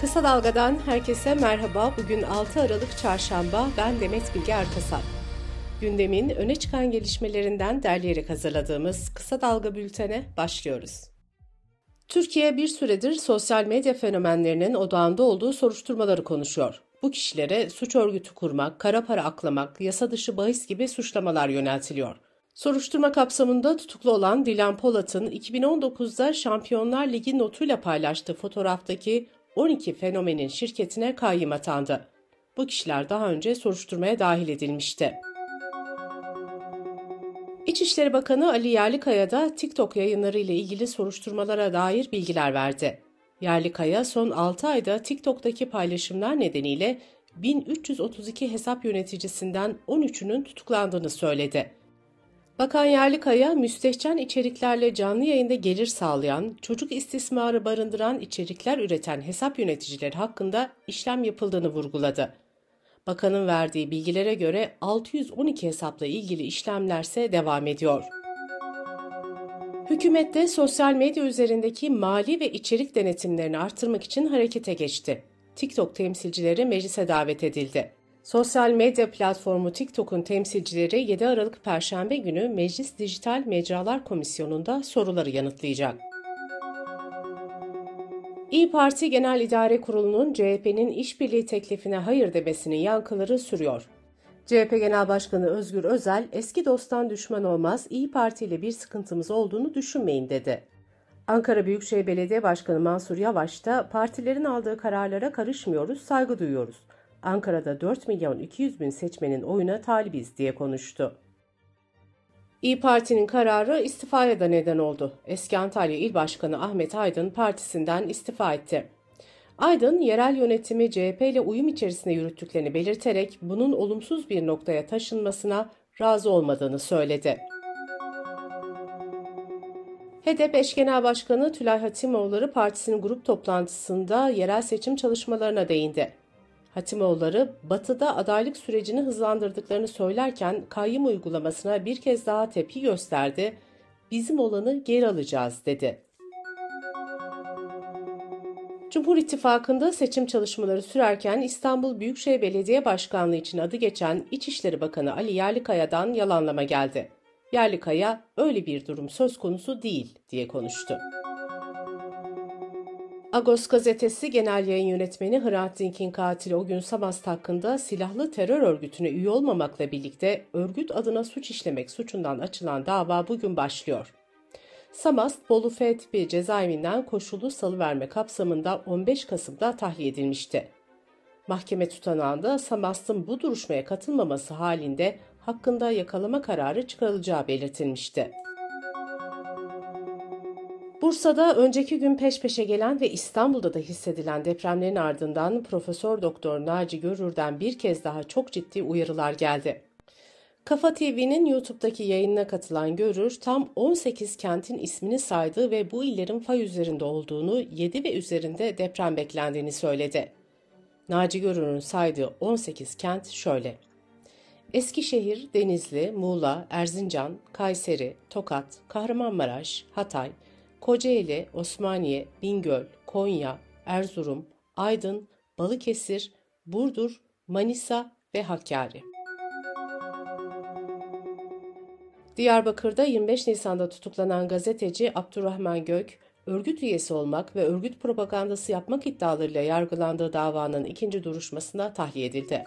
Kısa Dalga'dan herkese merhaba. Bugün 6 Aralık Çarşamba. Ben Demet Bilge Erkasap. Gündemin öne çıkan gelişmelerinden derleyerek hazırladığımız Kısa Dalga bültene başlıyoruz. Türkiye bir süredir sosyal medya fenomenlerinin odağında olduğu soruşturmaları konuşuyor. Bu kişilere suç örgütü kurmak, kara para aklamak, yasa dışı bahis gibi suçlamalar yöneltiliyor. Soruşturma kapsamında tutuklu olan Dilan Polat'ın 2019'da Şampiyonlar Ligi notuyla paylaştığı fotoğraftaki 12 fenomenin şirketine kayyım atandı. Bu kişiler daha önce soruşturmaya dahil edilmişti. İçişleri Bakanı Ali Yerlikaya da TikTok yayınları ile ilgili soruşturmalara dair bilgiler verdi. Yerlikaya son 6 ayda TikTok'taki paylaşımlar nedeniyle 1332 hesap yöneticisinden 13'ünün tutuklandığını söyledi. Bakan Yerlikaya, müstehcen içeriklerle canlı yayında gelir sağlayan, çocuk istismarı barındıran içerikler üreten hesap yöneticileri hakkında işlem yapıldığını vurguladı. Bakanın verdiği bilgilere göre 612 hesapla ilgili işlemlerse devam ediyor. Hükümet de sosyal medya üzerindeki mali ve içerik denetimlerini artırmak için harekete geçti. TikTok temsilcileri meclise davet edildi. Sosyal medya platformu TikTok'un temsilcileri 7 Aralık Perşembe günü Meclis Dijital Mecralar Komisyonu'nda soruları yanıtlayacak. İyi Parti Genel İdare Kurulu'nun CHP'nin işbirliği teklifine hayır demesinin yankıları sürüyor. CHP Genel Başkanı Özgür Özel, eski dosttan düşman olmaz, İyi Parti ile bir sıkıntımız olduğunu düşünmeyin dedi. Ankara Büyükşehir Belediye Başkanı Mansur Yavaş da partilerin aldığı kararlara karışmıyoruz, saygı duyuyoruz. Ankara'da 4 milyon 200 bin seçmenin oyuna talibiz diye konuştu. İyi Parti'nin kararı istifaya da neden oldu. Eski Antalya İl Başkanı Ahmet Aydın partisinden istifa etti. Aydın, yerel yönetimi CHP ile uyum içerisinde yürüttüklerini belirterek bunun olumsuz bir noktaya taşınmasına razı olmadığını söyledi. HDP eş genel başkanı Tülay Hatimoğulları partisinin grup toplantısında yerel seçim çalışmalarına değindi. Hatimoğulları, Batı'da adaylık sürecini hızlandırdıklarını söylerken kayyım uygulamasına bir kez daha tepki gösterdi. Bizim olanı geri alacağız dedi. Cumhur İttifakı'nda seçim çalışmaları sürerken İstanbul Büyükşehir Belediye Başkanlığı için adı geçen İçişleri Bakanı Ali Yerlikaya'dan yalanlama geldi. Yerlikaya öyle bir durum söz konusu değil diye konuştu. Agos gazetesi genel yayın yönetmeni Hrant Dink'in katili o gün Samast hakkında silahlı terör örgütüne üye olmamakla birlikte örgüt adına suç işlemek suçundan açılan dava bugün başlıyor. Samast, Bolu Fethiye cezaevinden koşullu salıverme kapsamında 15 Kasım'da tahliye edilmişti. Mahkeme tutanağında Samast'ın bu duruşmaya katılmaması halinde hakkında yakalama kararı çıkarılacağı belirtilmişti. Bursa'da önceki gün peş peşe gelen ve İstanbul'da da hissedilen depremlerin ardından Profesör Doktor Naci Görür'den bir kez daha çok ciddi uyarılar geldi. Kafa TV'nin YouTube'daki yayınına katılan Görür, tam 18 kentin ismini saydı ve bu illerin fay üzerinde olduğunu, 7 ve üzerinde deprem beklendiğini söyledi. Naci Görür'ün saydığı 18 kent şöyle. Eskişehir, Denizli, Muğla, Erzincan, Kayseri, Tokat, Kahramanmaraş, Hatay, Kocaeli, Osmaniye, Bingöl, Konya, Erzurum, Aydın, Balıkesir, Burdur, Manisa ve Hakkari. Diyarbakır'da 25 Nisan'da tutuklanan gazeteci Abdurrahman Gök, örgüt üyesi olmak ve örgüt propagandası yapmak iddialarıyla yargılandığı davanın ikinci duruşmasına tahliye edildi.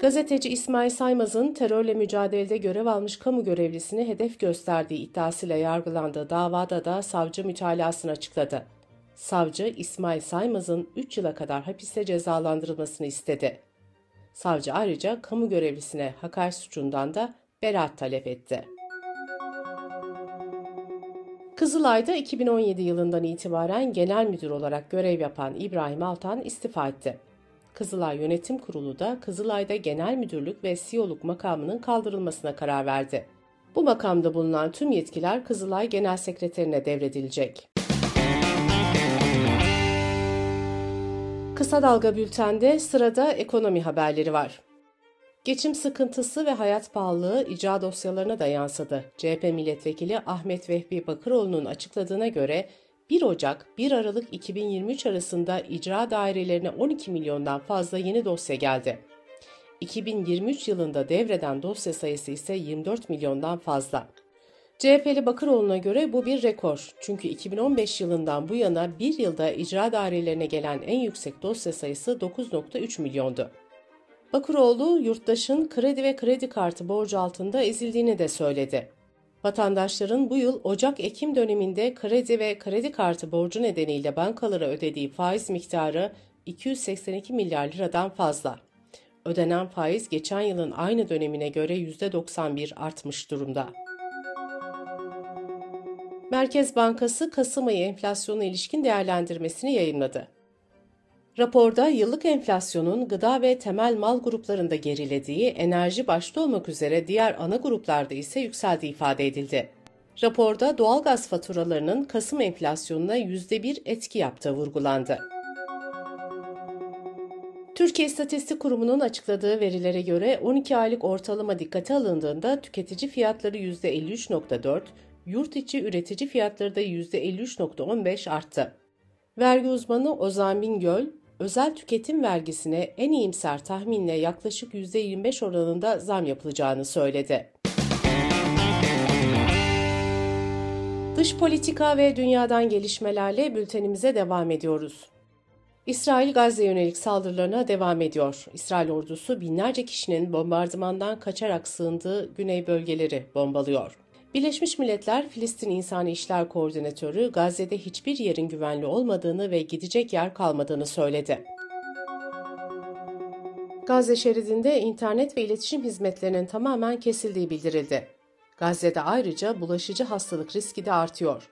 Gazeteci İsmail Saymaz'ın terörle mücadelede görev almış kamu görevlisini hedef gösterdiği iddiasıyla yargılandığı davada da savcı mütalasını açıkladı. Savcı İsmail Saymaz'ın 3 yıla kadar hapiste cezalandırılmasını istedi. Savcı ayrıca kamu görevlisine hakaret suçundan da beraat talep etti. Kızılay'da 2017 yılından itibaren genel müdür olarak görev yapan İbrahim Altan istifa etti. Kızılay Yönetim Kurulu da Kızılay'da genel müdürlük ve CEO'luk makamının kaldırılmasına karar verdi. Bu makamda bulunan tüm yetkiler Kızılay Genel Sekreterine devredilecek. Kısa Dalga Bülten'de sırada ekonomi haberleri var. Geçim sıkıntısı ve hayat pahalılığı icra dosyalarına da yansıdı. CHP milletvekili Ahmet Vehbi Bakıroğlu'nun açıkladığına göre 1 Ocak 1 Aralık 2023 arasında icra dairelerine 12 milyondan fazla yeni dosya geldi. 2023 yılında devreden dosya sayısı ise 24 milyondan fazla. CHP'li Bakıroğlu'na göre bu bir rekor. Çünkü 2015 yılından bu yana bir yılda icra dairelerine gelen en yüksek dosya sayısı 9.3 milyondu. Bakıroğlu, yurttaşın kredi ve kredi kartı borcu altında ezildiğini de söyledi. Vatandaşların bu yıl Ocak-Ekim döneminde kredi ve kredi kartı borcu nedeniyle bankalara ödediği faiz miktarı 282 milyar liradan fazla. Ödenen faiz geçen yılın aynı dönemine göre %91 artmış durumda. Merkez Bankası Kasım ayı enflasyona ilişkin değerlendirmesini yayınladı. Raporda yıllık enflasyonun gıda ve temel mal gruplarında gerilediği, enerji başta olmak üzere diğer ana gruplarda ise yükseldiği ifade edildi. Raporda doğalgaz faturalarının Kasım enflasyonuna %1 etki yaptığı vurgulandı. Türkiye İstatistik Kurumu'nun açıkladığı verilere göre 12 aylık ortalama dikkate alındığında tüketici fiyatları %53.4, yurt içi üretici fiyatları da %53.15 arttı. Vergi uzmanı Ozan Bingöl, özel tüketim vergisine en iyimser tahminle yaklaşık %25 oranında zam yapılacağını söyledi. Dış politika ve dünyadan gelişmelerle bültenimize devam ediyoruz. İsrail Gazze yönelik saldırılarına devam ediyor. İsrail ordusu binlerce kişinin bombardımandan kaçarak sığındığı güney bölgeleri bombalıyor. Birleşmiş Milletler Filistin İnsani İşler Koordinatörü Gazze'de hiçbir yerin güvenli olmadığını ve gidecek yer kalmadığını söyledi. Gazze şeridinde internet ve iletişim hizmetlerinin tamamen kesildiği bildirildi. Gazze'de ayrıca bulaşıcı hastalık riski de artıyor.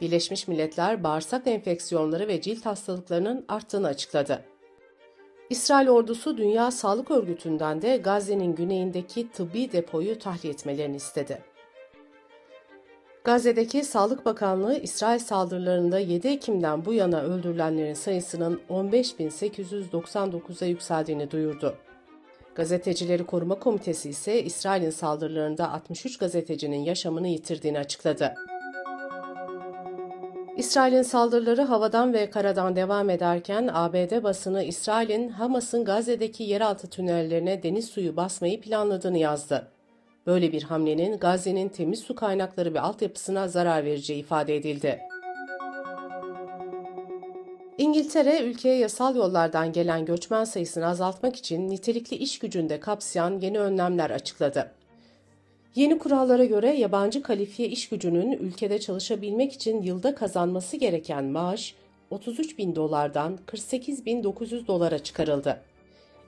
Birleşmiş Milletler bağırsak enfeksiyonları ve cilt hastalıklarının arttığını açıkladı. İsrail ordusu Dünya Sağlık Örgütü'nden de Gazze'nin güneyindeki tıbbi depoyu tahliye etmelerini istedi. Gazze'deki Sağlık Bakanlığı İsrail saldırılarında 7 Ekim'den bu yana öldürülenlerin sayısının 15.899'a yükseldiğini duyurdu. Gazetecileri Koruma Komitesi ise İsrail'in saldırılarında 63 gazetecinin yaşamını yitirdiğini açıkladı. İsrail'in saldırıları havadan ve karadan devam ederken ABD basını İsrail'in Hamas'ın Gazze'deki yeraltı tünellerine deniz suyu basmayı planladığını yazdı. Böyle bir hamlenin Gazze'nin temiz su kaynakları ve altyapısına zarar vereceği ifade edildi. İngiltere, ülkeye yasal yollardan gelen göçmen sayısını azaltmak için nitelikli iş gücünde kapsayan yeni önlemler açıkladı. Yeni kurallara göre yabancı kalifiye iş gücünün ülkede çalışabilmek için yılda kazanması gereken maaş 33 bin dolardan 48 bin 900 dolara çıkarıldı.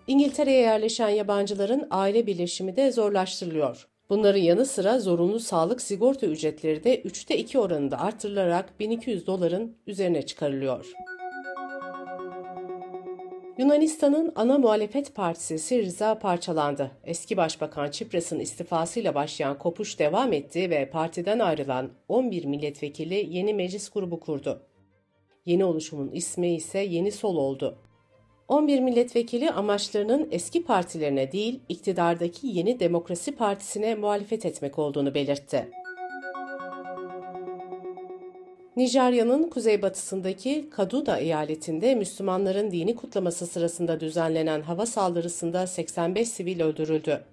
İngiltere'ye yerleşen yabancıların aile birleşimi de zorlaştırılıyor. Bunların yanı sıra zorunlu sağlık sigorta ücretleri de 3'te 2 oranında artırılarak 1200 doların üzerine çıkarılıyor. Yunanistan'ın ana muhalefet partisi Syriza parçalandı. Eski Başbakan Çipras'ın istifasıyla başlayan kopuş devam etti ve partiden ayrılan 11 milletvekili yeni meclis grubu kurdu. Yeni oluşumun ismi ise Yeni Sol oldu. 11 milletvekili amaçlarının eski partilerine değil, iktidardaki yeni Demokrasi Partisi'ne muhalefet etmek olduğunu belirtti. Nijerya'nın kuzeybatısındaki Kaduda eyaletinde Müslümanların dini kutlaması sırasında düzenlenen hava saldırısında 85 sivil öldürüldü.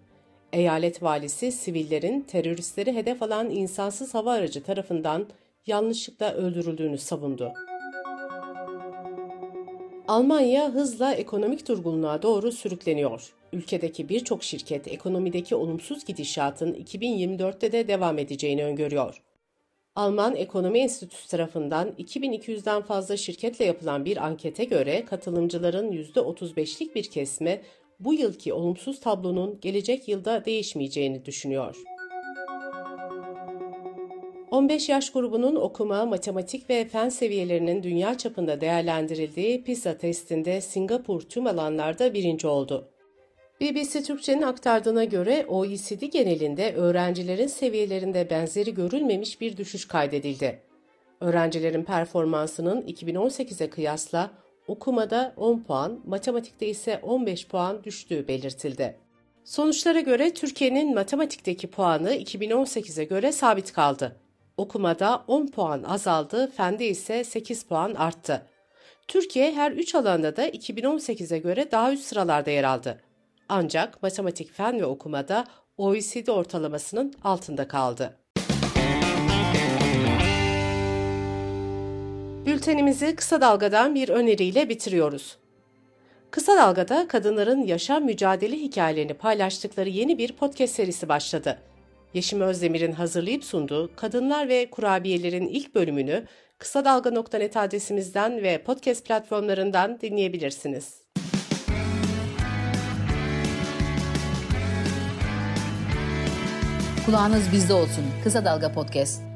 Eyalet valisi sivillerin teröristleri hedef alan insansız hava aracı tarafından yanlışlıkla öldürüldüğünü savundu. Almanya hızla ekonomik durgunluğa doğru sürükleniyor. Ülkedeki birçok şirket ekonomideki olumsuz gidişatın 2024'te de devam edeceğini öngörüyor. Alman Ekonomi Enstitüsü tarafından 2200'den fazla şirketle yapılan bir ankete göre katılımcıların %35'lik bir kesme bu yılki olumsuz tablonun gelecek yılda değişmeyeceğini düşünüyor. 15 yaş grubunun okuma, matematik ve fen seviyelerinin dünya çapında değerlendirildiği PISA testinde Singapur tüm alanlarda birinci oldu. BBC Türkçe'nin aktardığına göre OECD genelinde öğrencilerin seviyelerinde benzeri görülmemiş bir düşüş kaydedildi. Öğrencilerin performansının 2018'e kıyasla okumada 10 puan, matematikte ise 15 puan düştüğü belirtildi. Sonuçlara göre Türkiye'nin matematikteki puanı 2018'e göre sabit kaldı. Okumada 10 puan azaldı, fende ise 8 puan arttı. Türkiye her 3 alanda da 2018'e göre daha üst sıralarda yer aldı. Ancak matematik, fen ve okumada OECD ortalamasının altında kaldı. Bültenimizi kısa dalgadan bir öneriyle bitiriyoruz. Kısa Dalga'da kadınların yaşam mücadele hikayelerini paylaştıkları yeni bir podcast serisi başladı. Yeşim Özdemir'in hazırlayıp sunduğu Kadınlar ve Kurabiyelerin ilk bölümünü kısa dalga.net adresimizden ve podcast platformlarından dinleyebilirsiniz. Kulağınız bizde olsun. Kısa Dalga Podcast.